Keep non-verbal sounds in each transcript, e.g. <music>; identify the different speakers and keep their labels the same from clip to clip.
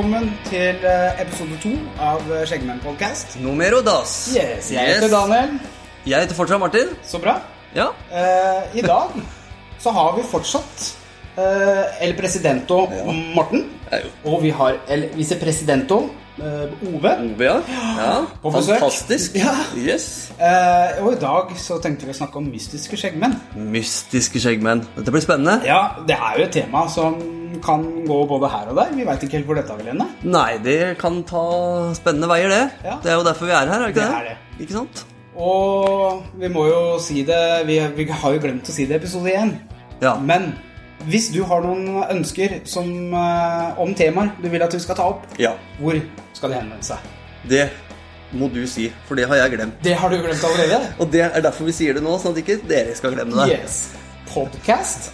Speaker 1: velkommen til eh, episode to av eh, Skjeggmenn podcast.
Speaker 2: Numero dos.
Speaker 1: Yes, jeg heter Daniel.
Speaker 2: Jeg heter fortsatt Martin.
Speaker 1: Så bra.
Speaker 2: Ja.
Speaker 1: Eh, I dag så har vi fortsatt eh, El Presidento Morten.
Speaker 2: Ja, jo.
Speaker 1: Og vi har El Vicepresidento eh, Ove.
Speaker 2: Ove, ja. ja. <gasps> Fantastisk.
Speaker 1: Ja.
Speaker 2: Yes.
Speaker 1: Eh, og i dag så tenkte vi å snakke om mystiske skjeggmenn.
Speaker 2: Mystiske skjeggmenn. Dette blir spennende.
Speaker 1: Ja, det er jo et tema som kan gå både her og der. Vi veit ikke helt hvor dette vil ende.
Speaker 2: Nei, det kan ta spennende veier, det.
Speaker 1: Ja.
Speaker 2: Det er jo derfor vi er her, er ikke
Speaker 1: Det
Speaker 2: det?
Speaker 1: er det.
Speaker 2: Ikke sant?
Speaker 1: Og vi må jo si det Vi, vi har jo glemt å si det i episode én.
Speaker 2: Ja.
Speaker 1: Men hvis du har noen ønsker som, eh, om temaer du vil at vi skal ta opp,
Speaker 2: ja.
Speaker 1: hvor skal de henvende seg?
Speaker 2: Det må du si, for det har jeg glemt.
Speaker 1: Det har du glemt allerede?
Speaker 2: Og det er derfor vi sier det nå, sånn at ikke dere skal glemme det.
Speaker 1: Yes. Podcast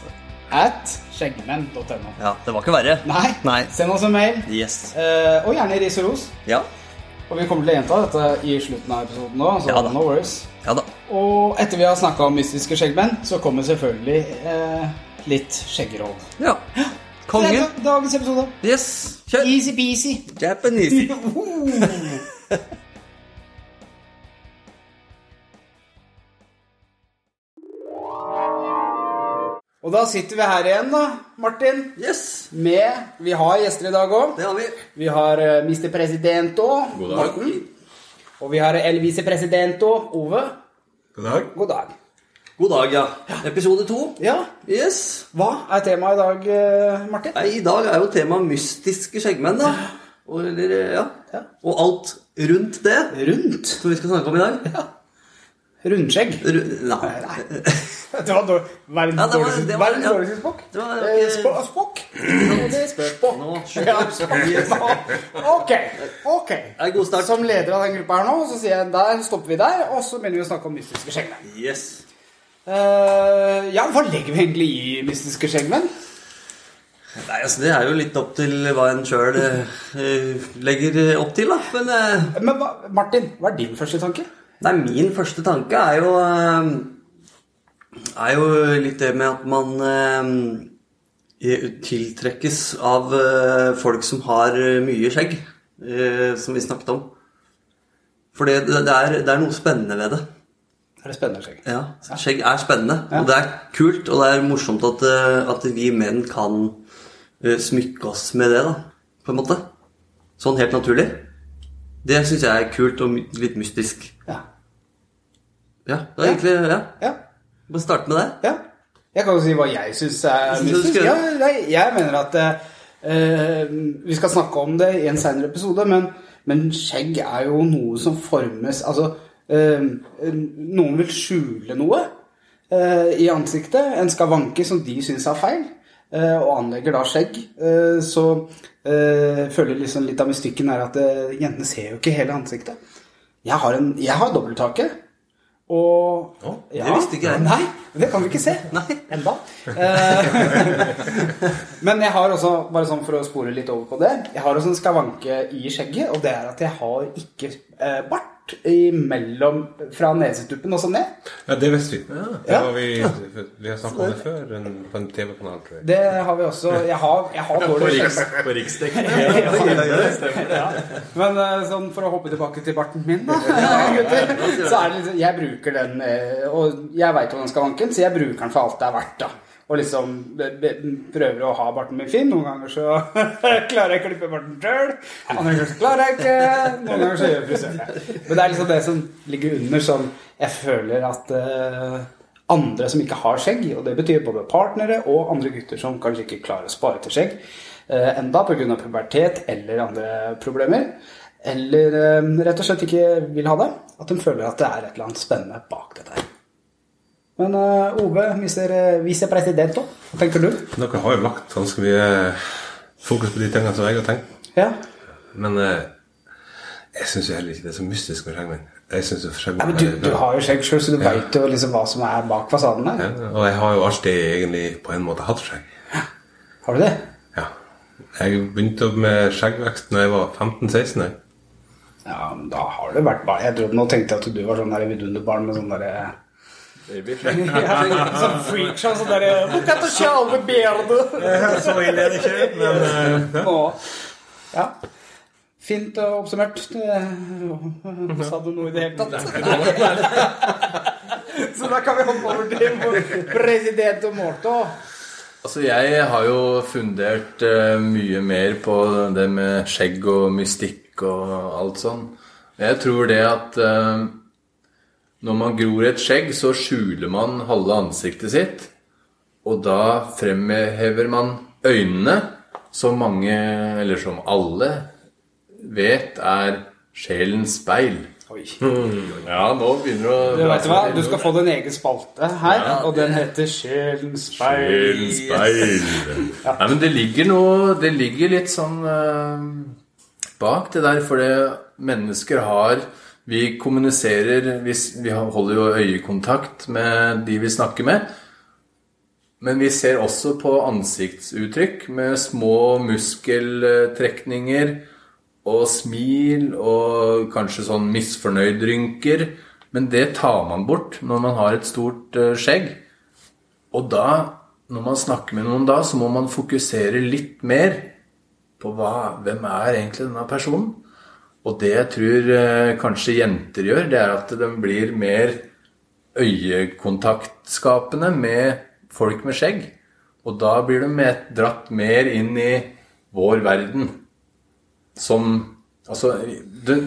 Speaker 1: at skjeggmenn.no.
Speaker 2: Ja, det var ikke verre.
Speaker 1: Nei.
Speaker 2: Nei.
Speaker 1: Send oss en mail.
Speaker 2: Yes.
Speaker 1: eh, og gjerne ris og ros.
Speaker 2: Ja.
Speaker 1: Og vi kommer til å gjenta dette i slutten av episoden nå. Så
Speaker 2: Ja da.
Speaker 1: no worries.
Speaker 2: Ja da.
Speaker 1: Og etter vi har snakka om mystiske skjeggmenn, så kommer selvfølgelig eh, litt skjeggeråd.
Speaker 2: Ja. Konge.
Speaker 1: Er dagens episode.
Speaker 2: Yes. Kjør.
Speaker 1: Easy-peasy.
Speaker 2: Japanese. <laughs>
Speaker 1: Og da sitter vi her igjen, da, Martin.
Speaker 2: Yes.
Speaker 1: Med Vi har gjester i dag òg.
Speaker 2: Det har vi.
Speaker 1: Vi har uh, Mr. Presidento,
Speaker 3: God dag.
Speaker 1: Morten. Og vi har El Vicepresidento, Ove.
Speaker 3: God dag.
Speaker 1: God dag.
Speaker 2: God dag, ja. Episode to.
Speaker 1: Ja,
Speaker 2: Yes.
Speaker 1: hva er temaet i dag, eh, Martin?
Speaker 2: Nei, I dag er jo temaet mystiske skjeggmenn, da. Og, eller, ja.
Speaker 1: Ja.
Speaker 2: og alt rundt det
Speaker 1: Rundt.
Speaker 2: som vi skal snakke om i dag.
Speaker 1: Ja. Rundskjegg.
Speaker 2: Ru nei. Ja, det var-
Speaker 1: verdens dårligste spokk. Eh, Spokk. Spokk. Ok. ok. Som leder av den gruppa her nå, så sier jeg der stopper vi der, og så begynner vi å snakke om mystiske skjeggmenn.
Speaker 2: Yes.
Speaker 1: Eh, ja, hva legger vi egentlig i mystiske skjeggmenn?
Speaker 2: Nei, altså, Det er jo litt opp til hva en sjøl legger opp til, da. Men uh,
Speaker 1: Men hva, Martin, hva er din første tanke?
Speaker 2: Nei, min første tanke er jo eh, Er jo litt det med at man eh, tiltrekkes av eh, folk som har eh, mye skjegg, eh, som vi snakket om. For det, det, er, det er noe spennende ved det.
Speaker 1: Er det spennende skjegg?
Speaker 2: Ja, Skjegg er spennende, og det er kult, og det er morsomt at, eh, at vi menn kan eh, smykke oss med det, da, på en måte. Sånn helt naturlig. Det syns jeg er kult og litt mystisk.
Speaker 1: Ja.
Speaker 2: Ja, det er egentlig Ja.
Speaker 1: Ja.
Speaker 2: Bare starte med det.
Speaker 1: ja. Jeg kan jo si hva jeg syns er mystisk. Ja, nei, jeg mener at uh, Vi skal snakke om det i en senere episode, men, men skjegg er jo noe som formes Altså, noen vil skjule noe eh, i ansiktet. En skavanke som de syns er feil. eh, og anlegger da skjegg. eh, så eh, føler liksom litt av mystikken er at eh, jentene ser jo ikke hele ansiktet. Jeg har, en, jeg har dobbelthake. Og
Speaker 3: oh,
Speaker 2: det visste ikke jeg.
Speaker 1: Nei, det kan vi ikke se.
Speaker 2: Nei.
Speaker 1: Enda. Eh, <laughs> Men jeg har også, bare sånn for å spore litt over på det, jeg har også en skavanke i skjegget, og det er at jeg har ikke eh, bart imellom fra nesetuppen og så ned.
Speaker 3: Ja, det visste vi. Det
Speaker 1: Ja.
Speaker 3: vi, vi har snakket om det før en, på en TV-kanal, tror jeg.
Speaker 1: Det har vi også. Jeg har, jeg har dårlig skjegg.
Speaker 3: på riksdekken. <laughs>
Speaker 1: ja. Men eh, sånn for å hoppe tilbake til barten min, da, gutter, så er det liksom Jeg bruker den, eh, og jeg veit hvordan den skavanken, så jeg bruker den for alt det er verdt, da. Og liksom prøver å ha barten min fin. Noen ganger så <laughs> klarer jeg å klippe barten sjøl. Andre ganger så klarer jeg ikke. Noen ganger så gjør frisøren det. Men det er liksom det som ligger under, som jeg føler at uh, andre som ikke har skjegg, og det betyr både partnere og andre gutter som kanskje ikke klarer å spare til skjegg uh, enda pga. pubertet eller andre problemer, eller uh, rett og slett ikke vil ha det, at de føler at det er et eller annet spennende bak dette her. Men uh, Ove, mister uh, hva tenker du?
Speaker 3: Dere har jo lagt ganske mye fokus på de tingene som jeg har tenkt.
Speaker 1: Ja,
Speaker 3: Men uh, jeg syns heller ikke det er så mystisk med skjeggmenn. Jeg synes jo
Speaker 1: ja
Speaker 3: skjeggmenn
Speaker 1: men du, du har jo skjegg sjøl, så du vet jo liksom hva som er bak fasaden der.
Speaker 3: Ja, Og jeg har jo alltid egentlig på en måte hatt skjegg. Ja.
Speaker 1: Har du det?
Speaker 3: Ja. Jeg begynte med skjeggvekst da jeg var 15-16.
Speaker 1: Ja, men da har det vært bare Jeg trodde nå tenkte jeg at du var sånn der vidunderbarn med sånn derre <laughs> ja, sånn freakshow, sånn derre Look at the child the beard! <laughs>
Speaker 3: Så ille er det ikke, men eh, ja.
Speaker 1: Fint og oppsummert. Det- Sa du noe i det hele tatt? <laughs> Så da kan vi hoppe over til president og Morto.
Speaker 4: Altså, jeg har jo fundert eh, mye mer på det med skjegg og mystikk og alt sånn. Jeg tror det at eh, når man gror et skjegg, så skjuler man halve ansiktet sitt. Og da fremhever man øynene, som mange, eller som alle, vet er sjelens speil.
Speaker 1: Oi. <laughs>
Speaker 4: Ja, nå begynner det å
Speaker 1: Du du hva? Du skal få din egen spalte her, og den heter Sjelens speil.
Speaker 4: Sjelens speil. Nei, men det ligger noe Det ligger litt sånn uh, bak det der, for det mennesker har Vi kommuniserer Vi, holder jo øyekontakt med de vi snakker med. Men vi ser også på ansiktsuttrykk med små muskeltrekninger og smil og kanskje sånn misfornøyd-rynker. Men det tar man bort når man har et stort eh, skjegg. Og da, når man snakker med noen da, så må man fokusere litt mer på hva, hvem er egentlig denne personen. Og det jeg tror eh, kanskje jenter gjør, det er at de blir mer øyekontaktskapende med folk med skjegg. Og da blir de dratt mer inn i vår verden. Som Altså,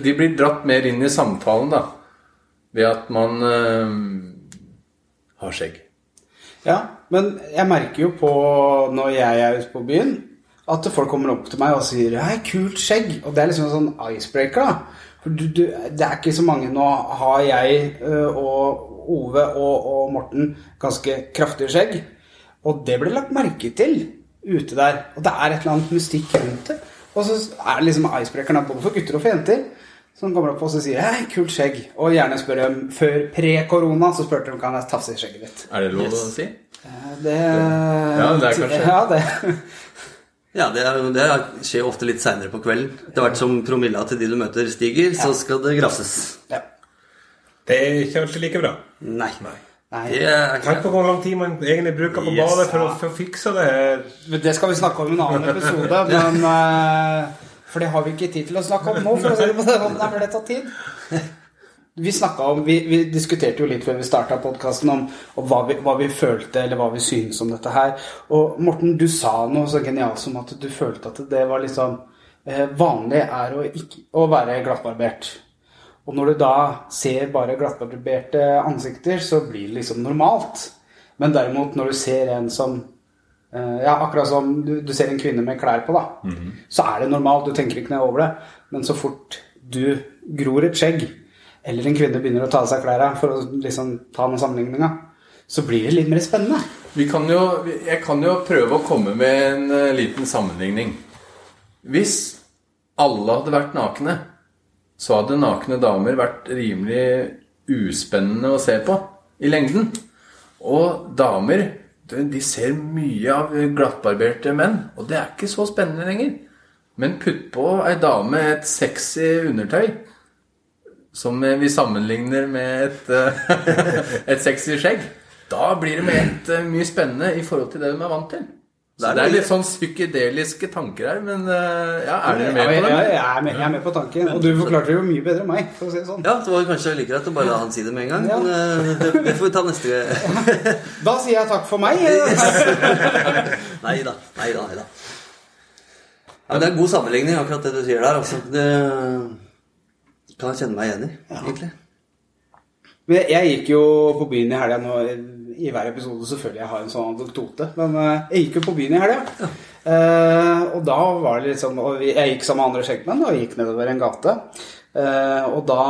Speaker 4: de blir dratt mer inn i samtalen, da. Ved at man øh, har skjegg.
Speaker 1: Ja, men jeg merker jo på når jeg er ute på byen, at folk kommer opp til meg og sier 'Hei, kult skjegg'. Og det er liksom en sånn icebreaker, da. For du, du, det er ikke så mange Nå har jeg og Ove og, og Morten ganske kraftige skjegg. Og det blir lagt merke til ute der. Og det er et eller annet mystikk rundt det. Og så er det liksom icebreakeren både for gutter og for jenter. Som kommer opp og sier 'Hei, kult skjegg'. Og gjerne spør dem før pre-korona, så spurte de kan jeg tafse i skjegget ditt.
Speaker 4: Er det lov å si?
Speaker 1: Det
Speaker 4: Ja, det er kanskje-
Speaker 1: Ja, det.
Speaker 2: Ja, det, er, det skjer ofte litt seinere på kvelden. Etter hvert som promilla til de du møter, stiger, så skal det grafses.
Speaker 1: Ja.
Speaker 3: Det er ikke alltid like bra.
Speaker 2: Nei.
Speaker 1: Nei,
Speaker 2: Det er
Speaker 3: Tenk på hvor lang tid man egentlig bruker på
Speaker 2: Yes.
Speaker 3: badet for, å- for å fikse det her.
Speaker 1: det skal vi snakke om i en annen episode, <laughs> men eh, For det har vi ikke tid til å snakke om nå, for å si det på den måten. Det tar tid. Vi, snakka om, vi, vi diskuterte jo litt før vi starta podkasten om, om hva, vi, hva vi følte, eller hva vi synes om dette her. Og Morten, du sa noe så genialt som at du følte at det var liksom eh, Vanlig er å, ikke, å være glattbarbert. Og når du da ser bare glattbarberte ansikter, så blir det liksom normalt. Men derimot når du ser en som eh, Ja, akkurat som du, du ser en kvinne med klær på, da. Så er det normalt, du tenker ikke ned over det. Men så fort du gror et skjegg, eller en kvinne begynner å ta av seg klærne for å liksom ta den sammenligninga, så blir det litt mer spennende.
Speaker 4: Kan jo, jeg kan jo prøve å komme med en eh, liten sammenligning. Hvis alle hadde vært nakne, så hadde nakne damer vært rimelig uspennende å se på i lengden. Og damer de ser mye av glattbarberte menn, og det er ikke så spennende lenger. Men putt på ei dame et sexy undertøy, som vi sammenligner med et, eh, <laughs> et sexy skjegg. Da blir det med et eh, mye spennende i forhold til det de er vant til. Så
Speaker 2: Det er
Speaker 4: litt sånn psykedeliske tanker her, men eh, ja, er dere med på det?
Speaker 1: jeg, jeg, er med, jeg er med på tanken. Og du forklarte det jo mye bedre enn meg, for å si det sånn.
Speaker 2: Ja, det var kanskje like greit å bare la han si det med en gang.
Speaker 1: Ja.
Speaker 2: Men eh, det, det får vi ta neste <laughs>
Speaker 1: Da sier jeg takk for meg. <laughs>
Speaker 2: Nei da. Nei da. Nei da. Ja, men det er en god sammenligning, akkurat det du sier der. Altså. Det kan jeg kjenne meg igjen i, egentlig.
Speaker 1: Men jeg gikk jo på byen i helga nå. I hver episode selvfølgelig jeg har en sånn anekdote. Men eh, jeg gikk jo på byen i helga. Eh, og da var det litt sånn og Jeg gikk sammen med andre skjeggmenn og gikk nedover en gate. Eh, og da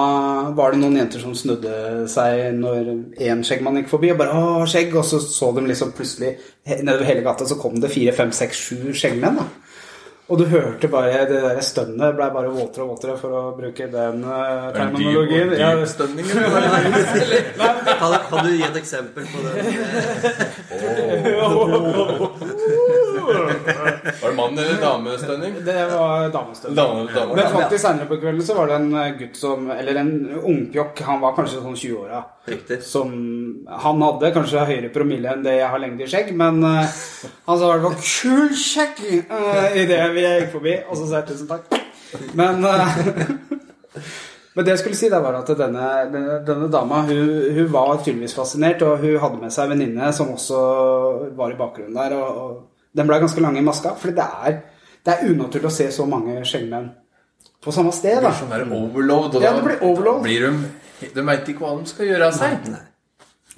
Speaker 1: var det noen jenter som snudde seg når én skjeggmann gikk forbi. Og bare 'Å, skjegg!' Og så så de liksom plutselig nedover hele gata så kom det fire, fem, seks, sju skjeggmenn. da og du hørte bare det der stønnet ble bare våtere og våtere, for å bruke den uh, terminologien. Ja, <laughs>
Speaker 2: Kan, kan du gi et eksempel på det? <laughs>
Speaker 4: Var det mann- eller damestønning?
Speaker 1: Det var damestønning.
Speaker 4: Dame, dame.
Speaker 1: Men faktisk senere på kvelden så var det en eh, gutt som Eller en ungpjokk, han var kanskje sånn 20-åra.
Speaker 2: Riktig.
Speaker 1: Som Han hadde kanskje høyere promille enn det jeg har lengde i skjegg, men uh, han sa i hvert fall 'kul skjegg' uh, idet vi gikk forbi. Og så sa jeg tusen takk. Men uh, <laughs> Men det jeg skulle si, da var at denne, denne, denne dama hun, hun var tydeligvis fascinert, og hun hadde med seg en venninne som også var i bakgrunnen der. Og, og den ble ganske lang i maska, for det er, det er unaturlig å se så mange skjeggmenn på samme sted.
Speaker 4: Det
Speaker 1: da.
Speaker 4: blir sånn der overload, og
Speaker 1: Ja, det blir overload.
Speaker 4: blir de De veit ikke hva de skal gjøre av seg.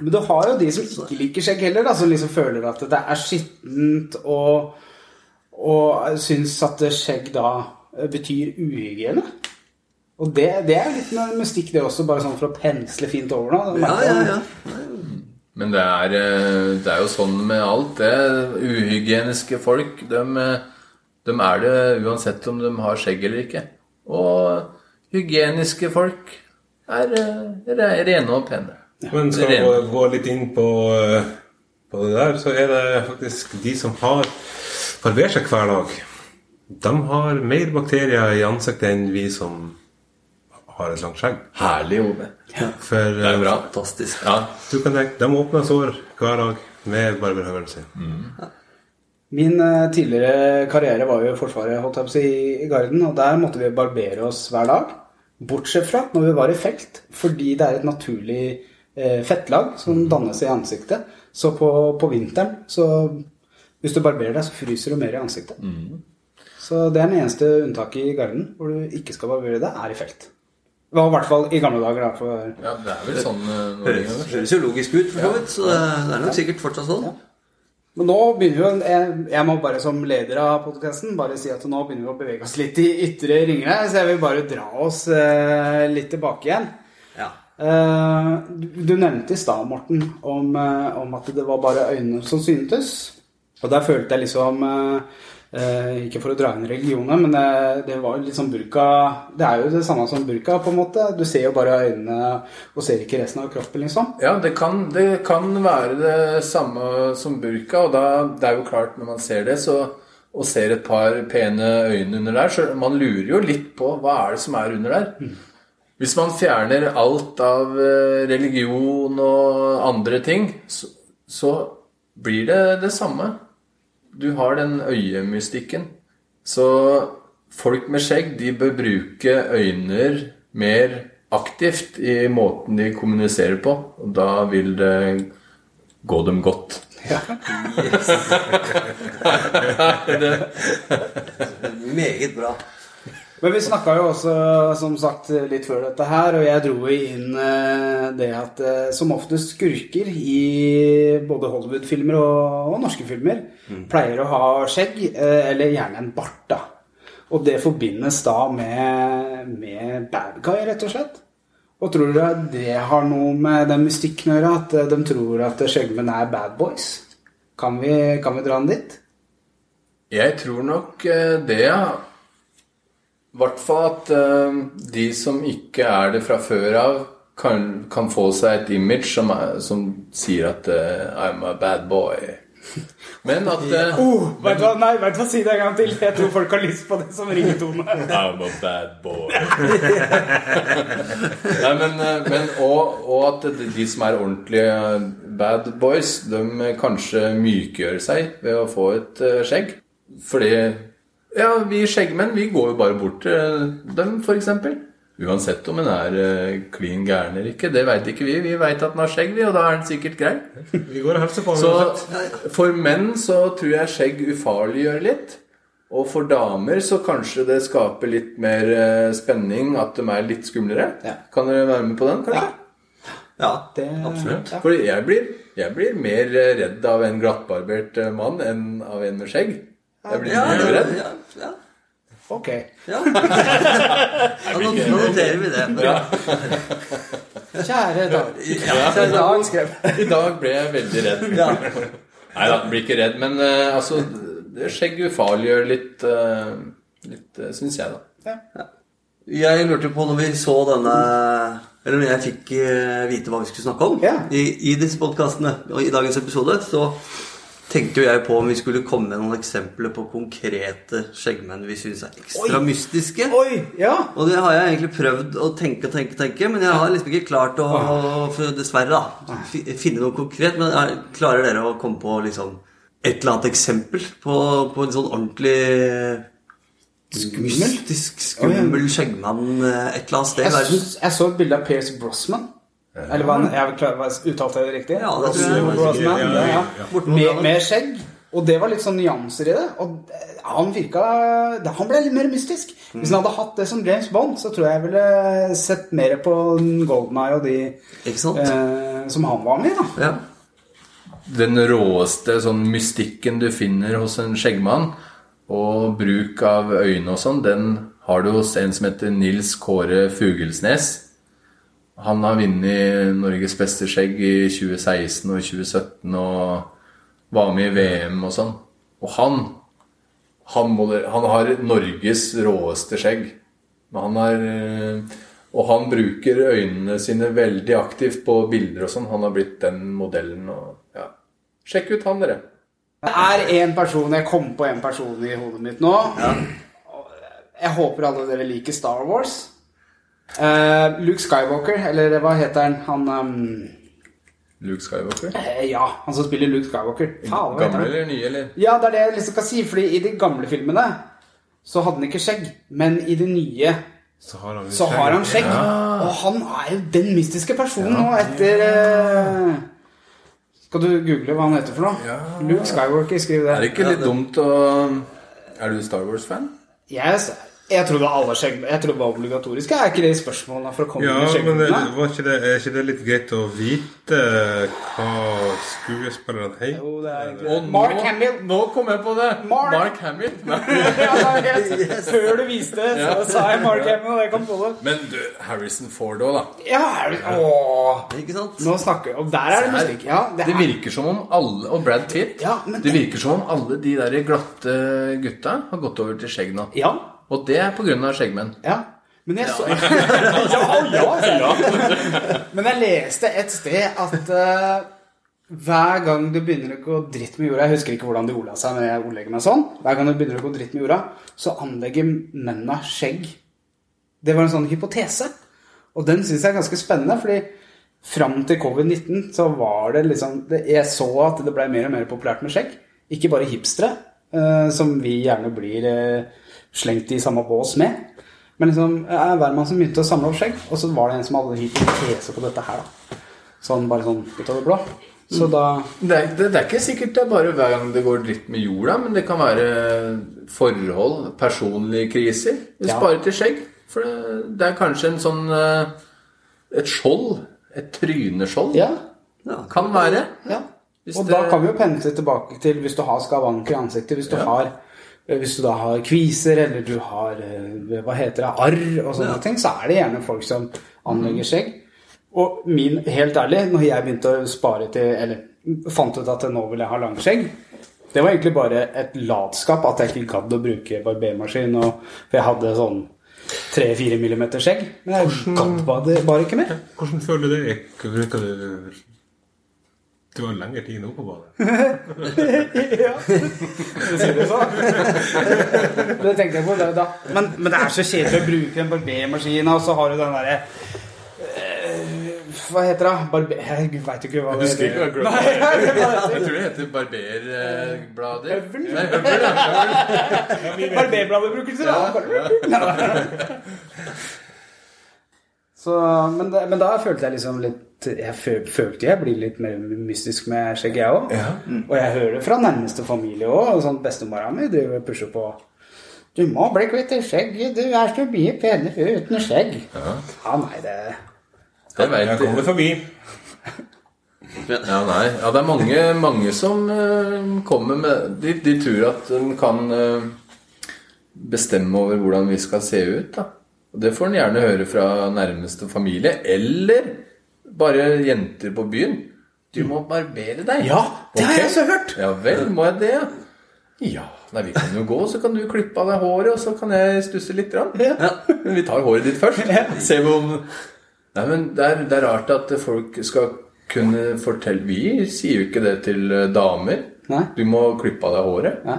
Speaker 1: Men du har jo de som ikke liker skjegg heller, da, som liksom føler at det er skittent, og, og syns at skjegg da eh, betyr uhygiene. Og det, det er litt mystikk, det også, bare sånn for å pensle fint over noe.
Speaker 2: Ja, ja, ja.
Speaker 4: Men det er, eh, det er jo sånn med alt det. Uhygieniske folk, de, de er det uansett om de har skjegg eller ikke. Og hygieniske folk er, eh, er rene og pene.
Speaker 3: Men skal vi gå litt inn på, eh, på det der, så er det faktisk de som har barbert seg hver dag. De har mer bakterier i ansiktet enn vi som har et langt skjegg.
Speaker 4: Herlig, Ove.
Speaker 3: For
Speaker 4: Det er
Speaker 3: eh,
Speaker 4: bra.
Speaker 2: Fantastisk.
Speaker 4: Ja.
Speaker 3: du kan tenke, de åpner sår hver dag med barberhøvelen sin.
Speaker 1: Min eh, tidligere karriere var jo i Forsvaret, holdt jeg på å si, i Garden, og der måtte vi barbere oss hver dag. Bortsett fra når vi var i felt, fordi det er et naturlig eh, fettlag som dannes i ansiktet. Så på, på vinteren, så hvis du barberer deg, så fryser du mer i ansiktet. Så det er den eneste unntaket i Garden hvor du ikke skal barbere deg, er i felt. Det var i hvert fall i gamle dager, da. For
Speaker 4: ja, det er vel sånn eh,
Speaker 2: Høres, høres jo logisk ut, for så vidt. Så det er nok sikkert fortsatt sånn.
Speaker 1: Men nå begynner vi jo, jeg, jeg må bare som leder av podcasten bare si at nå begynner vi å bevege oss litt i ytre ringene. så jeg vil bare dra oss eh, litt tilbake igjen.
Speaker 2: Ja.
Speaker 1: Eh, du, du nevnte i stad, Morten, om, om at det var bare øynene som syntes. Og der følte jeg liksom eh, eh, Ikke for å dra inn religioner, men det, det var sånn burka Det er jo det samme som burka, på en måte. Du ser jo bare øynene og ser ikke resten av kroppen, liksom.
Speaker 4: Ja, det kan, det kan være det samme som burka, og da, det er jo klart når man ser det, så, og ser et par pene øyne under der, så man lurer jo litt på hva er det som er under der. Hvis man fjerner alt av eh, religion og andre ting, så, så blir det det samme. Du har den øyemystikken. Så folk med skjegg, de bør bruke øyne mer aktivt i måten de kommuniserer på. Og da vil det gå dem godt. <laughs> <laughs>
Speaker 2: Meget bra.
Speaker 1: Men vi snakka jo også, som sagt, litt før dette her, og jeg dro inn eh, det at eh, som oftest skurker i både Hollywood-filmer og, og norske filmer pleier å ha skjegg, eh, eller gjerne en bart, da. Og det forbindes da med, med bad guy, rett og slett. Og tror du det har noe med den mystikken å gjøre? At de tror at skjeggmenn er bad boys? Kan vi, kan vi dra den dit?
Speaker 4: Jeg tror nok det, ja. I hvert fall at uh, de som ikke er det fra før av, kan, kan få seg et image som, er, som sier at uh, I'm a bad boy. <laughs> Men at uh,
Speaker 1: Oh, vet du hva? Nei, vet du hva? Si det en gang til. Jeg tror folk har lyst på det som ringetone. <laughs>
Speaker 4: I'm a bad boy. <laughs> Nei, men, men og, og at de- som er ordentlige bad boys, de kanskje mykgjør seg ved å få et skjegg. Fordi ja, vi skjeggmenn vi går jo bare bort til dem, f.eks. Uansett om en er eh, klin gæren eller ikke. Det veit ikke vi. Vi veit at den har skjegg, vi, og da er den sikkert grei.
Speaker 3: Vi går og hilser på
Speaker 4: Så for menn så tror jeg skjegg ufarliggjør litt. Og for damer så kanskje det skaper litt mer eh, spenning, at de er litt skumlere.
Speaker 1: Ja.
Speaker 4: Kan dere være med på den, kanskje?
Speaker 2: Ja,
Speaker 1: Det,
Speaker 2: absolutt.
Speaker 1: Ja.
Speaker 4: For jeg blir, jeg blir mer eh, redd av en glattbarbert eh, mann enn av en med skjegg. Jeg blir
Speaker 2: Ja,
Speaker 4: mye
Speaker 2: ja,
Speaker 4: redd.
Speaker 2: ja, ja.
Speaker 1: Ok.
Speaker 2: ja. <laughs> Da not- noterer vi det.
Speaker 1: Kjære Dag.
Speaker 2: Ja.
Speaker 1: Kjære Dag, skrev
Speaker 4: I dag ble jeg veldig redd.
Speaker 2: Ja.
Speaker 4: Nei da, blir ikke redd. Men uh, altså, det skjegg ufarliggjør litt, uh, litt uh, syns jeg, da.
Speaker 2: Jeg lurte på når vi så denne Eller når jeg fikk eh, vite hva vi skulle snakke om
Speaker 1: Ja.
Speaker 2: i, i disse podkastene og i dagens episode, så tenkte jo jeg på om vi skulle komme med noen eksempler på konkrete skjeggmenn vi syns er ekstra
Speaker 1: Oi.
Speaker 2: mystiske.
Speaker 1: Oi! Ja.
Speaker 2: Og det har jeg egentlig prøvd å tenke og tenke, tenke, men jeg har liksom ikke klart å, dessverre, da, finne noe konkret. Men er, klarer dere å komme på liksom et eller annet eksempel på, på en sånn ordentlig mystisk, skummel skjeggmann eh, et eller annet sted i
Speaker 1: Jeg,
Speaker 2: verden?
Speaker 1: jeg så et bilde av Pierce Brosman. Eller hva jeg vil klare, hva- Uttalte jeg det riktig?
Speaker 2: Ja, det tror jeg.
Speaker 1: Brosnan,
Speaker 3: Ja,
Speaker 1: ja,
Speaker 3: ja,
Speaker 1: ja.
Speaker 2: ja.
Speaker 1: Med, med skjegg. Og det var litt sånn nyanser i det. Og han virka Han ble litt mer mystisk. Hvis han hadde hatt det som James Bond, så tror jeg jeg ville sett mer på Golden Eye og de
Speaker 2: Ikke sant?
Speaker 1: eh, som han var med i. da
Speaker 2: Ja.
Speaker 4: Den råeste sånn mystikken du finner hos en skjeggmann, og bruk av øyne og sånn, den har du hos en som heter Nils Kåre Fugelsnes. Han har vunnet Norges beste skjegg i 2016 og 2017 og var med i VM og sånn. Og han han, må, han har Norges råeste skjegg. Han har eh, Og han bruker øynene sine veldig aktivt på bilder og sånn. Han har blitt den modellen og ja. Sjekk ut han, dere.
Speaker 1: Det er en person Jeg kom på en person i hodet mitt nå. Og Jeg håper alle dere liker Star Wars. Eh, Luke Skywalker, eller hva heter han? Han um...
Speaker 4: Luke Skywalker.
Speaker 1: Uh, Ja, han som spiller Luke Skywalker. Faen,
Speaker 4: Gamle
Speaker 1: han?
Speaker 4: eller nye, eller?
Speaker 1: Ja, det er det jeg liksom skal si. Fordi i de gamle filmene så hadde han ikke skjegg. Men i de nye
Speaker 3: Så har han,
Speaker 1: så har han skjegg. Og han er jo den mystiske personen nå etter uh... Skal du google hva han heter for noe?
Speaker 4: Ja.
Speaker 1: Luke Skywalker, skriv det.
Speaker 4: Er det ikke litt dumt å Er du Star Wars-fan?
Speaker 1: Jeg, jeg trodde alle skjegg Jeg trodde det var obligatorisk. Er ikke det spørsmålene for å komme
Speaker 3: Ja,
Speaker 1: inn i
Speaker 3: det, er ikke det litt greit å vite hva skuespilleren heter?
Speaker 1: Jo, det er egentlig
Speaker 4: Og.
Speaker 1: Mark
Speaker 4: nå,
Speaker 1: Hamill.
Speaker 4: Nå kom jeg på det!
Speaker 1: Mark-
Speaker 4: Mark Hamill. <laughs>
Speaker 1: ja, helt, Før du viste det, så sa jeg Mark Hamill, og jeg kom på det.
Speaker 4: Men du, Harrison Ford òg, da.
Speaker 1: Ja, Harrison åh.
Speaker 2: Ikke sant?
Speaker 1: Nå snakker vi Og der er det mystikk. Ja, det
Speaker 4: Det
Speaker 1: er,
Speaker 4: virker som om alle Og Brad Pitt.
Speaker 1: Ja, men
Speaker 4: det
Speaker 1: det-
Speaker 4: virker som om alle de der glatte gutta har gått over til skjegg nå.
Speaker 1: ja,
Speaker 4: Og det er pga. skjeggmenn.
Speaker 1: ja. Men jeg så <laughs> ja, ja. Men jeg leste et sted at uh, hver gang du begynner å gå dritt med jorda Jeg husker ikke hvordan de ordla seg, når jeg ordlegger meg sånn. Hver gang du begynner å gå dritt med jorda, så anlegger mennene skjegg. Det var en sånn hypotese. Og den syns jeg er ganske spennende, fordi fram til covid-19 så var det liksom Jeg så at det ble mer og mer populært med skjegg. Ikke bare hipstere, eh, som vi gjerne blir eh, slengt i samme bås med. Men liksom, hver mann som begynte å samle opp skjegg, og så var det en som hadde hypotese på dette her. da. Sånn bare sånn ut av det blå. Så da
Speaker 4: Det er, det, det er ikke sikkert det er bare hver gang det går dritt med jorda, men det kan være forhold, personlige kriser. Vi
Speaker 1: Ja.
Speaker 4: sparer til skjegg. For det, det er kanskje en sånn eh, Et skjold. Et tryneskjold.
Speaker 1: Ja.
Speaker 2: Ja.
Speaker 4: Kan være.
Speaker 1: ja.
Speaker 4: Hvis
Speaker 1: Og
Speaker 4: det-
Speaker 1: da kan vi jo pendle tilbake til hvis du har skavanker i ansiktet, hvis du har hvis du da har kviser, eller du har eh, hva heter det, arr og sånne ting, så er det gjerne folk som anlegger skjegg. Og min, helt ærlig, når jeg begynte å spare til Eller fant ut at nå vil jeg ha langskjegg Det var egentlig bare et latskap at jeg ikke gadd å bruke barbermaskin. Og, for jeg hadde sånn 3-4 millimeter skjegg. Men jeg gadd bare, bare ikke mer.
Speaker 3: Hvordan føler du det? Bruker du Du har lengre tid nå på badet.
Speaker 1: Ja, du sier det så. <laughs> Det tenkte jeg på det da. Men, men det er så kjedelig å bruke en barbermaskin, og så har du den derre eh, Hva heter det? Barber... Jeg veit ikke hva det
Speaker 4: Husker ikke hva
Speaker 1: heter. Nei, <laughs> jeg
Speaker 4: tror det heter barberblader.
Speaker 1: Høvel?
Speaker 4: Nei, høvel, ja. <laughs>
Speaker 1: Barberbladet bruker du da? Så, men, da, men da følte jeg liksom litt Jeg følte jeg blir litt mer mystisk med skjegg, jeg òg. Og jeg hører det fra nærmeste familie òg. Sånn Bestemora mi driver og pusher på. Du må bli kvitt det skjegget. Du er så mye penere uten skjegg. Ja, nei, det
Speaker 4: Det
Speaker 3: Jeg kommer forbi.
Speaker 4: Ja, nei. Ja, det er mange, mange som uh, kommer med de, de tror at de kan uh, bestemme over hvordan vi skal se ut. da. Og Det får en gjerne høre fra nærmeste familie, eller bare jenter på byen. Du må barbere deg.
Speaker 1: Ja, det har jeg også hørt.
Speaker 4: Ja vel, må jeg det? ja? Ja, nei, vi kan jo gå, så kan du klippe av deg håret, og så kan jeg stusse litt. Ja. Men <laughs> vi tar håret ditt først. Se om Nei, men det er, det er rart at folk skal kunne fortelle Vi sier jo ikke det til eh, damer.
Speaker 1: Nei?
Speaker 4: Du må klippe av deg håret.
Speaker 1: Ja.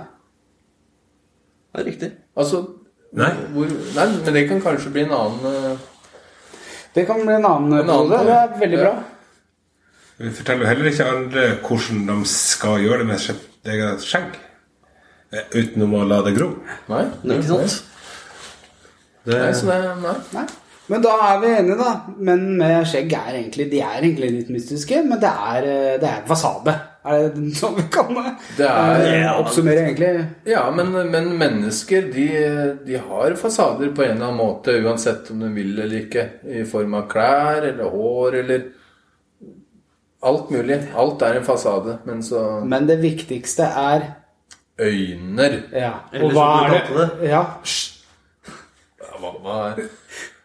Speaker 2: Det er riktig.
Speaker 4: Altså
Speaker 3: Nei.
Speaker 4: Hvor, nei, men det kan kanskje bli en annen eh,
Speaker 1: Det kan bli en annen
Speaker 4: En
Speaker 1: episode. Det er veldig
Speaker 4: ja.
Speaker 1: bra.
Speaker 3: Vi forteller jo heller ikke alle hvordan de skal gjøre det med sitt eget skjegg. Utenom å la det gro.
Speaker 4: Nei.
Speaker 2: det er Ikke sant?
Speaker 3: Det,
Speaker 4: Nei, så det, nei.
Speaker 1: Nei. Men da er vi enige, da. Men med skjegg er egentlig De er egentlig litt mystiske, men det er, eh, det er fasade. Er det sånn vi kan
Speaker 4: Det er-
Speaker 1: eh, oppsummere, egentlig?
Speaker 4: Ja, men, men mennesker de, de har fasader på en eller annen måte, uansett om de vil eller ikke. I form av klær eller hår eller Alt mulig. Alt er en fasade. Men så
Speaker 1: Men det viktigste er
Speaker 4: Øyner
Speaker 1: Ja.
Speaker 2: Eller
Speaker 1: Og hva er
Speaker 2: det?
Speaker 1: det? Ja.
Speaker 4: Hva, hva er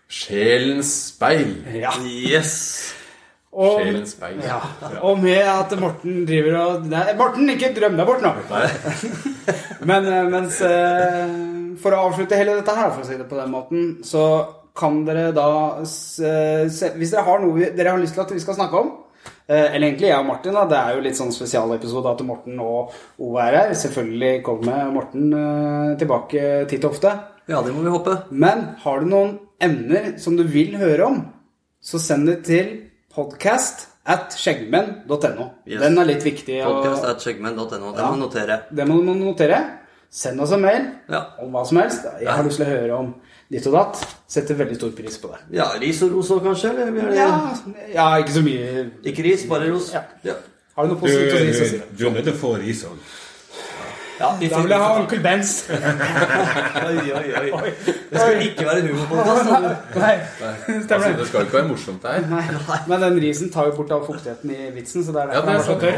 Speaker 4: Sjelens speil.
Speaker 1: ja.
Speaker 2: Yes!
Speaker 1: Og,
Speaker 4: Sjelens speil.
Speaker 1: ja. og med at Morten driver og Nei, Morten, ikke drøm deg bort nå! Men eh, mens eh, For å avslutte hele dette her, for å si det på den måten, så kan dere da se, Hvis dere har noe vi- dere har lyst til at vi skal snakke om eh, eller egentlig jeg og Martin. da, Det er jo litt sånn spesialepisode at Morten og Ove er her. Selvfølgelig kommer Morten eh, tilbake titt og ofte.
Speaker 2: Ja, det må vi håpe.
Speaker 1: Men har du noen emner som du vil høre om, så send det til podcast at skjeggmenn.no.
Speaker 2: Yes.
Speaker 1: Den er litt viktig. og-
Speaker 2: Podcast at skjeggmenn.no. Det
Speaker 1: Ja.
Speaker 2: må notere.
Speaker 1: Det må du notere. Send oss en mail
Speaker 2: Ja.
Speaker 1: om hva som helst. Jeg har lyst til å høre om ditt og datt. Setter veldig stor pris på det.
Speaker 2: Ja, ris og ros òg, kanskje? Eller?
Speaker 1: Ja, ja ikke så mye.
Speaker 2: Ikke ris, bare ros.
Speaker 1: Ja.
Speaker 2: Ja.
Speaker 1: Har du noe positivt å si, Du,
Speaker 3: du,
Speaker 1: det.
Speaker 3: du er nødt til å få ris òg.
Speaker 2: Ja,
Speaker 1: Da vil jeg ha onkel Bens. <laughs>
Speaker 2: Oi, oi, oi. Det skal ikke være humorpodkast.
Speaker 1: Nei,
Speaker 4: Altså,
Speaker 1: stemmer det.
Speaker 4: det skal ikke være morsomt her.
Speaker 1: Nei. Men den risen tar jo bort all fuktigheten i vitsen, så det er
Speaker 4: Ja,
Speaker 1: derfor
Speaker 4: det
Speaker 1: den
Speaker 4: er
Speaker 1: så tørr.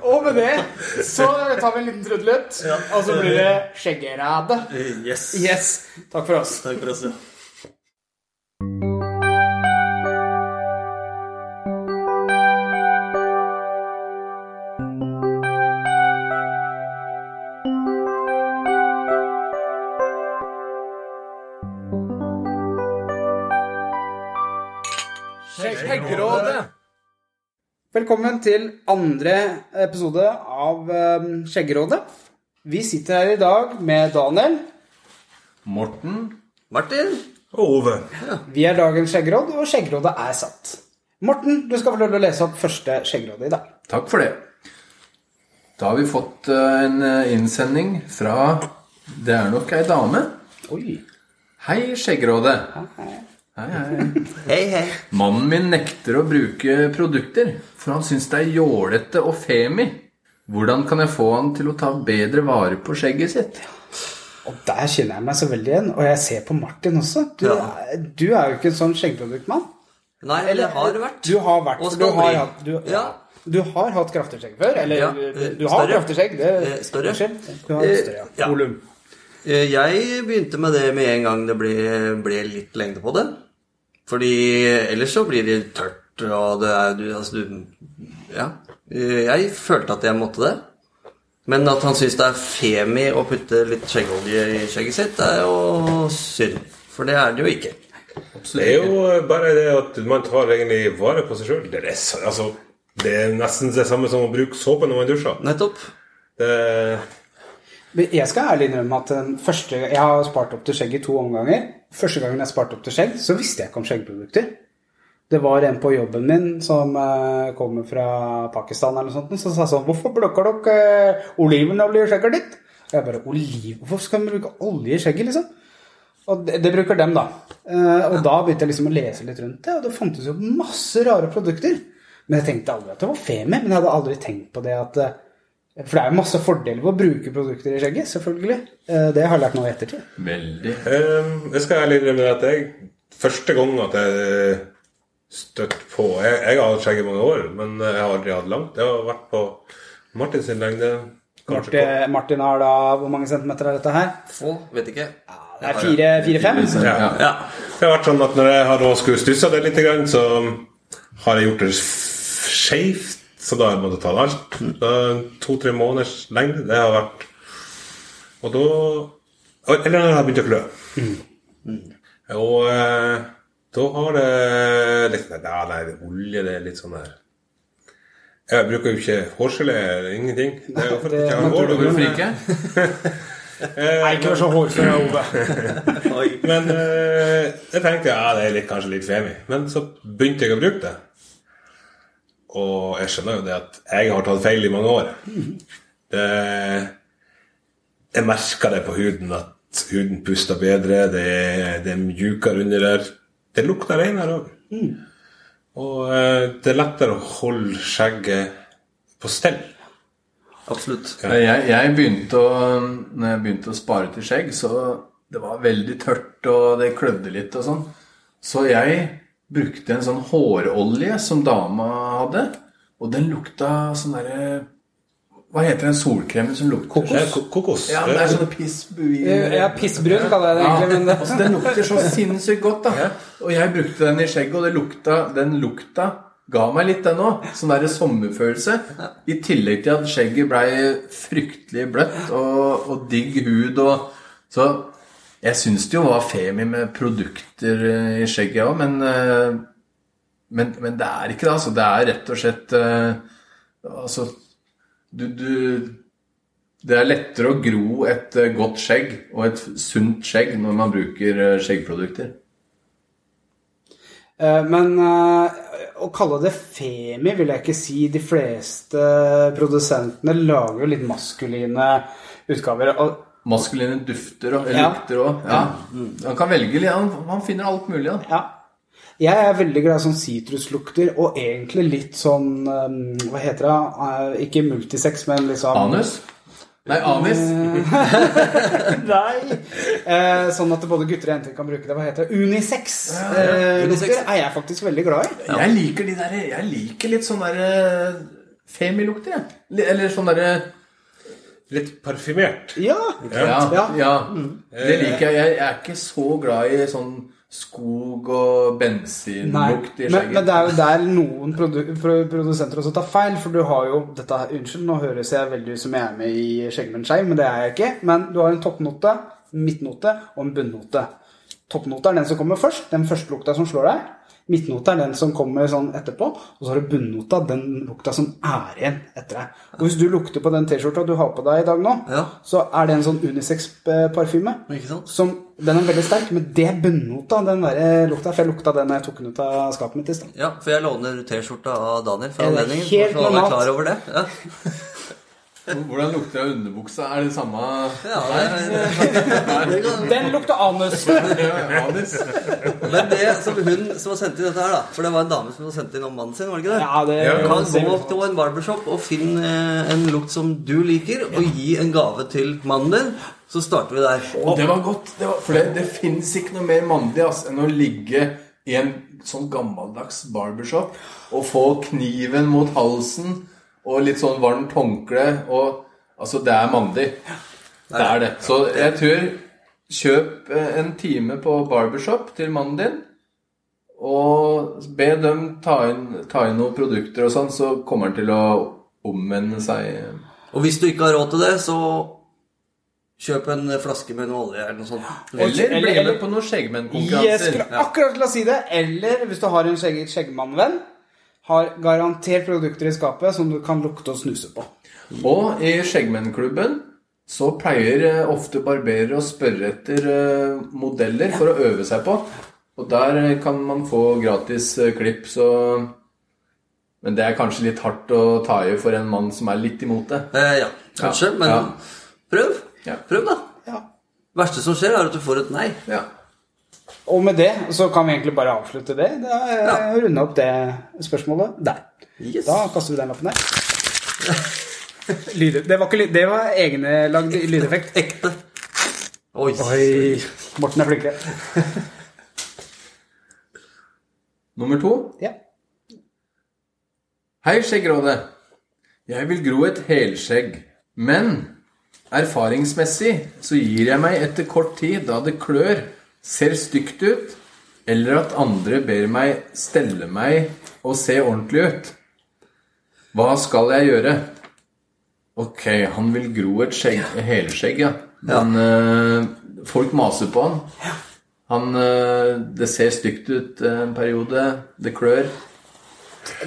Speaker 1: <laughs> <laughs> Og med det så tar vi en liten trudelutt, og så blir det skjeggerade.
Speaker 2: Yes.
Speaker 1: Yes. Takk for oss.
Speaker 2: Takk for oss. ja.
Speaker 1: Velkommen til andre episode av um, Skjeggerådet. Vi sitter her i dag med Daniel.
Speaker 4: Morten.
Speaker 2: Martin?
Speaker 3: Og Ove.
Speaker 1: Vi er dagens skjeggeråd, og skjeggerådet er satt. Morten, du skal få lov til å lese opp første skjeggerådet i dag.
Speaker 4: Takk for det. Da har vi fått eh, en eh, innsending fra Det er nok ei dame.
Speaker 1: Oi.
Speaker 4: Hei, Skjeggerådet. Hei, hei.
Speaker 2: Hei, hei.
Speaker 4: Mannen min nekter å bruke produkter, for han syns det er jålete og femi. Hvordan kan jeg få han til å ta bedre vare på skjegget sitt?
Speaker 1: Og der kjenner jeg meg så veldig igjen. Og jeg ser på Martin også. Du,
Speaker 2: Ja.
Speaker 1: er, du er jo ikke en sånn skjeggproduktmann.
Speaker 2: Nei, eller har vært.
Speaker 1: Du har vært
Speaker 2: Og skal
Speaker 1: du har
Speaker 2: bli.
Speaker 1: hatt, du,
Speaker 2: Ja.
Speaker 1: du har hatt kraftig skjegg før. Eller
Speaker 2: Ja,
Speaker 1: du,
Speaker 2: eh,
Speaker 1: har
Speaker 2: større.
Speaker 1: kraftig skjegg. Det,
Speaker 2: Eh, større.
Speaker 1: Du har
Speaker 2: Eh,
Speaker 1: større, ja.
Speaker 2: ja.
Speaker 1: Volum.
Speaker 2: Eh, Jeg begynte med det med en gang det ble, ble litt lengde på det. Fordi ellers så blir det tørt, og det er du, altså du Ja. Jeg følte at jeg måtte det. Men at han syns det er femi å putte litt skjeggolje i skjegget sitt, det er jo synd. For det er det jo ikke.
Speaker 3: Det er jo bare det at man tar egentlig vare på seg sjøl. Det, altså, det er nesten det samme som å bruke såpe når man dusjer.
Speaker 2: Nettopp.
Speaker 3: Det,
Speaker 1: Jeg skal ærlig innrømme at den første, jeg har spart opp til skjegg i to omganger. Første gangen jeg sparte opp til skjegg, så visste jeg ikke om skjeggprodukter. Det var en på jobben min som uh, kommer fra Pakistan eller noe sånt, som sa sånn 'Hvorfor plukker dere uh, olivenolje i skjegget ditt?' Og jeg bare 'Oliv? Hvorfor skal vi bruke olje i skjegget?' liksom? Og det, det bruker dem, da. Uh, og da begynte jeg liksom å lese litt rundt det, og det fantes jo masse rare produkter. Men jeg tenkte aldri at det var femi. Men jeg hadde aldri tenkt på det at eh, For det er jo masse fordeler ved å bruke produkter i skjegget, selvfølgelig. Eh, Det har jeg lært nå i ettertid.
Speaker 4: Veldig.
Speaker 3: det skal jeg ærlig innrømme at jeg Første gang at jeg støtt på Jeg, jeg har hatt skjegg i mange år, men jeg har aldri hatt langt. Det har vært på Martins lengde.
Speaker 1: Martin, Martin har da Hvor mange centimeter er dette her?
Speaker 2: Få, vet ikke.
Speaker 1: Det er fire- fire-fem?
Speaker 3: Ja.
Speaker 2: Ja.
Speaker 3: Det har vært sånn at når jeg har skulle stussa det litt, så har jeg gjort det skeivt. Så da har jeg måttet ta alt. To-tre måneders lengde. Det har vært Og da Eller når det har begynt å klø. Og eh, da har det litt Ja, det er olje, det er litt sånn der Jeg bruker jo ikke hårgelé eller ingenting. Det er jo for at jeg har hår.
Speaker 4: Hvorfor ikke? <laughs>
Speaker 1: Nei, ikke vær så hårfør, Ove. <laughs>
Speaker 3: Men eh, jeg tenkte ja, det er litt, kanskje litt femi. Men så begynte jeg å bruke det. Og jeg skjønner jo det at jeg har tatt feil i mange år. Det, jeg merker det på huden at huden puster bedre, det, det er mjukere under der. Det lukter renere òg. Og eh, det er lettere å holde skjegget på stell.
Speaker 2: Absolutt.
Speaker 4: Jeg, jeg begynte å Når jeg begynte å spare til skjegg, så det var veldig tørt, og det klødde litt og sånn. Så jeg brukte en sånn hårolje som dama hadde, og den lukta sånn derre Hva heter den solkremen som lukter
Speaker 3: Det er kokos.
Speaker 4: Ja, det er sånne pissbuer
Speaker 1: Ja, pissbrun kaller jeg det egentlig, men det
Speaker 4: altså, Den lukter så sinnssykt godt, da. Og jeg brukte den i skjegget, og det lukta, den lukta ga meg litt, den òg. Sånn derre sommerfølelse. I tillegg til at skjegget blei fryktelig bløtt og, og digg hud og Så jeg syns det jo var femi med produkter eh, i skjegget òg, men, eh, men Men det er ikke det, altså. Det er rett og slett eh, Altså du, du det er lettere å gro et godt skjegg og et sunt skjegg når man bruker skjeggprodukter.
Speaker 1: Men å kalle det femi vil jeg ikke si. De fleste produsentene lager jo litt maskuline utgaver. Og
Speaker 4: Maskuline dufter og lukter òg. Ja. Han kan velge litt. Han, han finner alt mulig. Da.
Speaker 1: ja. Jeg er veldig glad i sånn sitruslukter, og egentlig litt sånn eh, Hva heter det? Eh, Ikke multisex, men liksom
Speaker 4: Anus? Nei, anis. <laughs>
Speaker 1: Nei! Eh, sånn at både gutter og jenter kan bruke det. Hva heter det? Unisex. Eh,
Speaker 2: Unisex.
Speaker 1: lukter er jeg faktisk veldig glad i.
Speaker 4: Jeg liker de der Jeg liker litt sånn derre femilukter, jeg. Eller sånn derre
Speaker 3: Litt parfymert.
Speaker 1: Ja.
Speaker 4: ja,
Speaker 1: Ja.
Speaker 4: ja. Det liker jeg. Jeg er ikke så glad i sånn skog og bensinlukt i
Speaker 1: men, men det er jo der noen produ produsenter også tar feil. For du har jo dette, her- Unnskyld, nå høres jeg veldig ut som jeg er med i Skjeggmenn skeiv, men det er jeg ikke. Men du har en toppnote, midtnote og en bunnnote. Toppnote er den som kommer først, den første lukta som slår deg. Midtnote er den som kommer sånn etterpå. Og så har du bunnota, den lukta som er igjen etter deg. Og hvis du lukter på den T-skjorta du har på deg i dag nå,
Speaker 2: Ja.
Speaker 1: så er det en sånn unisex-parfyme. Som, den er veldig sterk, men det er bunnota, den der lukta. For jeg lukta den da jeg tok den ut av skapet mitt i stad.
Speaker 2: Ja, for jeg låner T-skjorta av Daniel for anledningen.
Speaker 1: helt
Speaker 2: er
Speaker 1: normalt.
Speaker 2: klar over det. Ja,
Speaker 4: Hvordan lukter det av underbuksa? Er det samme
Speaker 2: ja det er, det
Speaker 1: Den lukter <laughs> anus!
Speaker 2: Men det som hun som har sendt inn dette her, da For det var en dame som hadde sendt inn om mannen sin, var det ikke det?
Speaker 1: Ja, det
Speaker 3: Ja,
Speaker 2: Kan
Speaker 1: gå
Speaker 2: gå til en barbershop og finne eh, en lukt som du liker, og gi en gave til mannen din. Så starter vi der.
Speaker 4: Og det var godt. Det var, for det, det fins ikke noe mer mandig altså, enn å ligge i en sånn gammeldags barbershop og få kniven mot halsen og litt sånn varmt håndkle og Altså, det er mandig. Det er det. Så jeg tror Kjøp eh, en time på barbershop til mannen din. Og be dem ta inn, ta inn noen produkter og sånn, så kommer han til å omvende seg.
Speaker 2: Og hvis du ikke har råd til det, så kjøp en flaske med noe olje eller noe sånt.
Speaker 4: Eller bli med på noen
Speaker 1: Jeg skulle akkurat til å si det. Eller hvis du har en skjegg, skjeggmannvenn, har garantert produkter i skapet som du kan lukte og snuse på.
Speaker 4: Og i Skjeggmennklubben så pleier eh, ofte barberere å spørre etter eh, modeller for å øve seg på. Og der eh, kan man få gratis klipp, så Men det er kanskje litt hardt å ta i for en mann som er litt imot det.
Speaker 2: Eh, ja, kanskje,
Speaker 4: Ja.
Speaker 2: men
Speaker 4: Ja.
Speaker 2: prøv.
Speaker 4: Ja.
Speaker 2: Prøv, da.
Speaker 1: Ja.
Speaker 2: verste som skjer, er at du får et nei.
Speaker 4: Ja.
Speaker 1: Og med det så kan vi egentlig bare avslutte det. Det er
Speaker 2: Ja.
Speaker 1: Runde opp det spørsmålet der.
Speaker 2: Yes.
Speaker 1: Da kaster vi den lappen der. <laughs> Lyder. det, var ikke, det var egenlagd lydeffekt. <laughs>
Speaker 2: Ekte. Oi.
Speaker 1: Oi, Morten er flinkere. <laughs>
Speaker 4: Nummer to.
Speaker 1: Ja.
Speaker 4: Hei, Skjeggrådet. Jeg vil gro et helskjegg, men erfaringsmessig så gir jeg meg etter kort tid da det klør, ser stygt ut, eller at andre ber meg stelle meg og se ordentlig ut. Hva skal jeg gjøre? Ok, han vil gro et skjegg, helskjegg, ja. Men eh, folk maser på han. Han, uh, det ser stygt ut en periode. Det klør.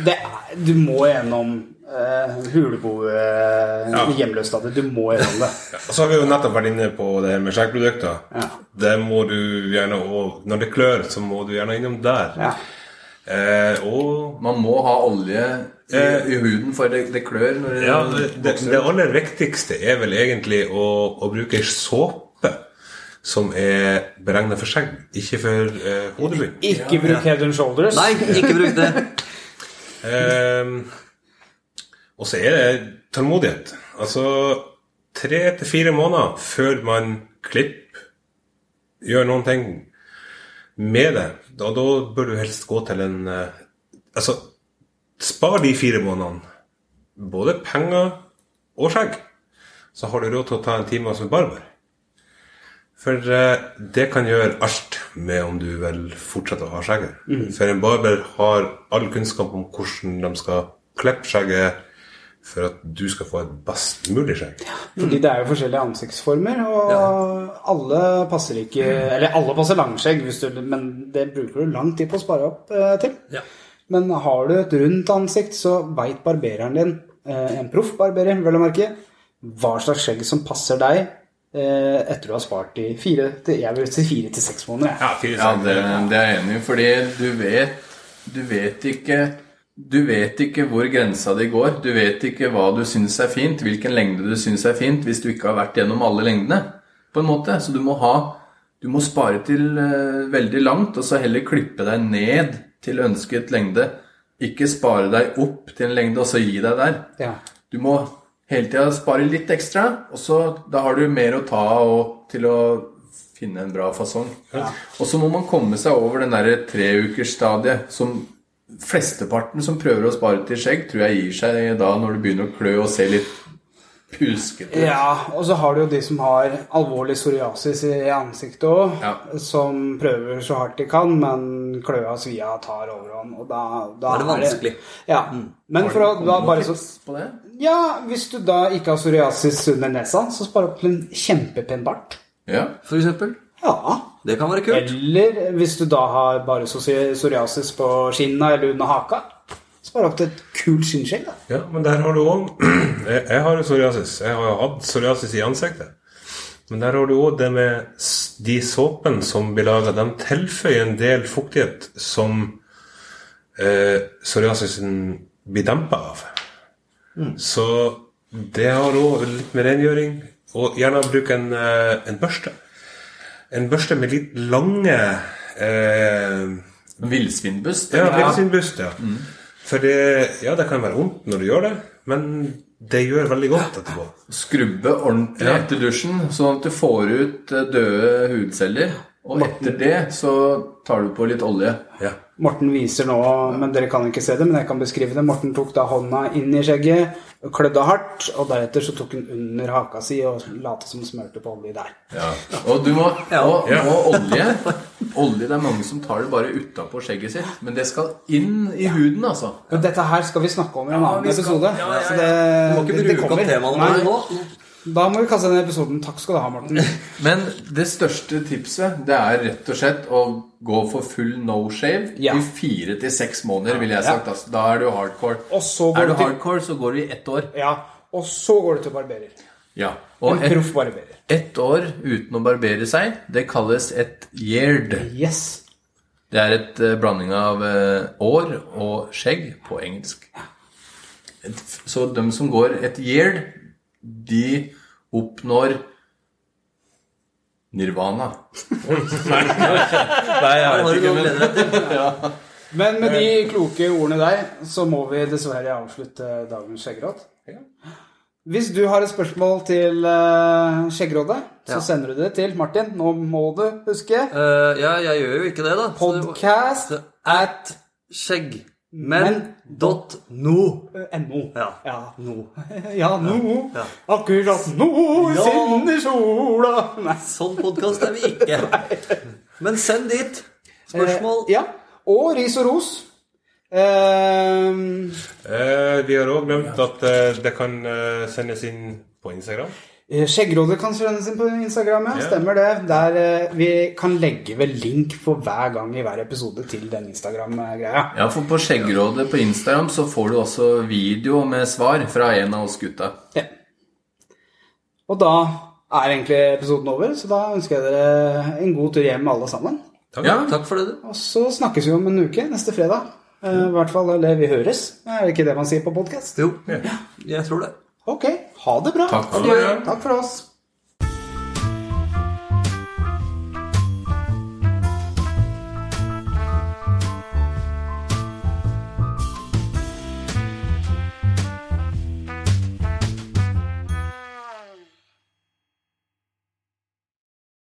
Speaker 1: det Du må gjennom uh, hulebo uh,
Speaker 3: Ja.
Speaker 1: Du må gjøre det.
Speaker 3: Og så har vi jo nettopp vært inne på det her med skjeggprodukter.
Speaker 1: Ja.
Speaker 3: Det må du gjerne og Når det klør, så må du gjerne innom der.
Speaker 1: Ja.
Speaker 3: Eh, og
Speaker 4: Man må ha olje i,
Speaker 3: Eh,
Speaker 4: i huden, for det, det klør når det
Speaker 3: ja, det, det, det aller viktigste er vel egentlig å, å bruke såpe som er beregna for skjegg, ikke for eh, hodebunn.
Speaker 1: Ikke bruk head and shoulders.
Speaker 2: Nei, ikke bruk det. <laughs>
Speaker 3: Ehm, og så er det tålmodighet. Altså tre til fire måneder før man klipper, gjør noen ting med det. Da, da bør du helst gå til en eh, Altså, spar de fire månedene. Både penger og skjegg. Så har du råd til å ta en time hos en barber. For eh, det kan gjøre alt med om du vil fortsette å ha skjegget. For en barber har all kunnskap om hvordan de skal klippe skjegget for at du skal få et best mulig skjegg.
Speaker 1: Fordi det er jo forskjellige ansiktsformer, og alle passer ikke Eller alle passer langskjegg, hvis du, men det bruker du lang tid på å spare opp eh, til.
Speaker 2: Ja.
Speaker 1: Men har du et rundt ansikt, så veit barbereren din, eh, en proff barberer, vel å merke, hva slags skjegg som passer deg eh, etter du har spart i fire til, jeg vil si fire til seks måneder.
Speaker 3: Ja, fire
Speaker 4: Ja, det, det er jeg enig i, fordi du vet Du vet ikke Du vet ikke hvor grensa di går. Du vet ikke hva du syns er fint, hvilken lengde du syns er fint, hvis du ikke har vært gjennom alle lengdene. På en måte. Så du må ha Du må spare til uh, veldig langt, og så heller klippe deg ned til ønsket lengde. Ikke spare deg opp til en lengde, og så gi deg der.
Speaker 1: Ja.
Speaker 4: Du må hele tida spare litt ekstra, og så da har du mer å ta og til å finne en bra fasong. Og så må man komme seg over den derre treukersstadiet som flesteparten som prøver å spare til skjegg, tror jeg gir seg da når det begynner å klø og se litt puskete ut.
Speaker 1: Ja, og så har du jo de som har alvorlig psoriasis i ansiktet òg,
Speaker 4: Ja.
Speaker 1: som prøver så hardt de kan, men kløa svia tar overhånd, og da, da
Speaker 2: er det vanskelig.
Speaker 1: Ja. Men for å da bare så
Speaker 4: det?
Speaker 1: Ja, hvis du da ikke har psoriasis under nesa, så spar opp til en kjempepen bart.
Speaker 4: Ja.
Speaker 2: For eksempel.
Speaker 1: Ja.
Speaker 2: Det kan være kult.
Speaker 1: Eller hvis du da har bare psoriasis på skinna eller under haka, Så bare opp til et kult skinnskjegg. da.
Speaker 3: Ja, men der har du òg <clears throat> jeg, jeg har jo psoriasis. Jeg har hatt psoriasis i ansiktet. Men der har du òg det med de såpene som blir laga. De tilføyer en del fuktighet som eh, psoriasisen blir dempa av. Så det har òg litt med rengjøring Og gjerne bruke en, eh, en børste. En børste med litt lange eh,
Speaker 4: Villsvinbust?
Speaker 3: ja, villsvinbust, ja. For det, ja, det kan være vondt når du gjør det, men det gjør veldig godt etterpå.
Speaker 4: Skrubbe ordentlig
Speaker 3: Ja.
Speaker 4: etter dusjen, sånn at du får ut eh, døde hudceller. Og etter det så tar du på litt olje.
Speaker 3: Ja.
Speaker 1: Morten viser nå, men dere kan ikke se det, men jeg kan beskrive det. Morten tok da hånda inn i skjegget, klødde hardt, og deretter så tok hun under haka si og lot som smørte på olje der.
Speaker 4: Og du må og,
Speaker 3: Ja.
Speaker 4: og olje Olje, Det er mange som tar det bare utapå skjegget sitt. Men det skal inn i huden, altså.
Speaker 1: Men dette her skal vi snakke om i en annen episode.
Speaker 4: ja, ja,
Speaker 1: så
Speaker 2: Du må ikke
Speaker 1: det- det
Speaker 2: bruke
Speaker 1: kommer.
Speaker 2: opp våre nå.
Speaker 1: Da må vi kaste denne episoden. Takk skal du ha, Morten. <laughs>
Speaker 4: Men det største tipset det er rett og slett å gå for full no shave
Speaker 1: Ja.
Speaker 4: i fire til seks måneder, ville jeg sagt. Altså. Da er du hardcore.
Speaker 1: Og så går
Speaker 4: Er du
Speaker 1: du til-
Speaker 4: hardcore, så går du i ett år.
Speaker 1: Ja, og så går du til barberer.
Speaker 4: Ja. Og
Speaker 1: En proff barberer.
Speaker 4: ett år uten å barbere seg, det kalles et yeard.
Speaker 1: Yes.
Speaker 4: Det er et uh, blanding av uh, år og skjegg på engelsk. Så de som går et year, de oppnår nirvana. Nei, jeg
Speaker 2: vet ikke, men?
Speaker 1: Men med de kloke ordene der, så må vi dessverre avslutte dagens skjeggeråd. Hvis du har et spørsmål til uh, Skjeggrådet, så
Speaker 2: Ja.
Speaker 1: sender du det til Martin. Nå må du huske
Speaker 2: Uh, ja, jeg gjør jo ikke det, da.
Speaker 1: Podcast
Speaker 2: at at skjeggmenn.no. <laughs>
Speaker 1: NO.
Speaker 2: Ja.
Speaker 1: Ja, no. Ja, no.
Speaker 2: Ja.
Speaker 1: Akkurat nå
Speaker 2: Ja.
Speaker 1: skinner sola. Nei.
Speaker 2: Sånn podkast er vi ikke. <laughs> Men send dit spørsmål.
Speaker 1: Eh, ja. Og ris og ros. Eh,
Speaker 3: Eh, vi har òg glemt at eh, det kan eh, sendes inn på Instagram.
Speaker 1: Eh, Skjeggrådet kan sendes inn på Instagram, ja.
Speaker 3: Ja.
Speaker 1: Stemmer det. Der eh, vi kan legge ved link for hver gang i hver episode til den Instagram-greia.
Speaker 4: Ja, for på Skjeggerådet på Instagram så får du også video med svar fra en av oss gutta.
Speaker 1: Ja. Og da er egentlig episoden over, så da ønsker jeg dere en god tur hjem alle sammen.
Speaker 3: Takk.
Speaker 4: Ja,
Speaker 2: Takk for det.
Speaker 1: Og så snakkes vi om en uke neste fredag. Eh, I hvert fall, eller vi høres. Er det ikke det man sier på podkast?
Speaker 2: Jo, jeg tror det.
Speaker 1: Ok, ha det bra.
Speaker 4: Takk for.
Speaker 1: Takk for oss.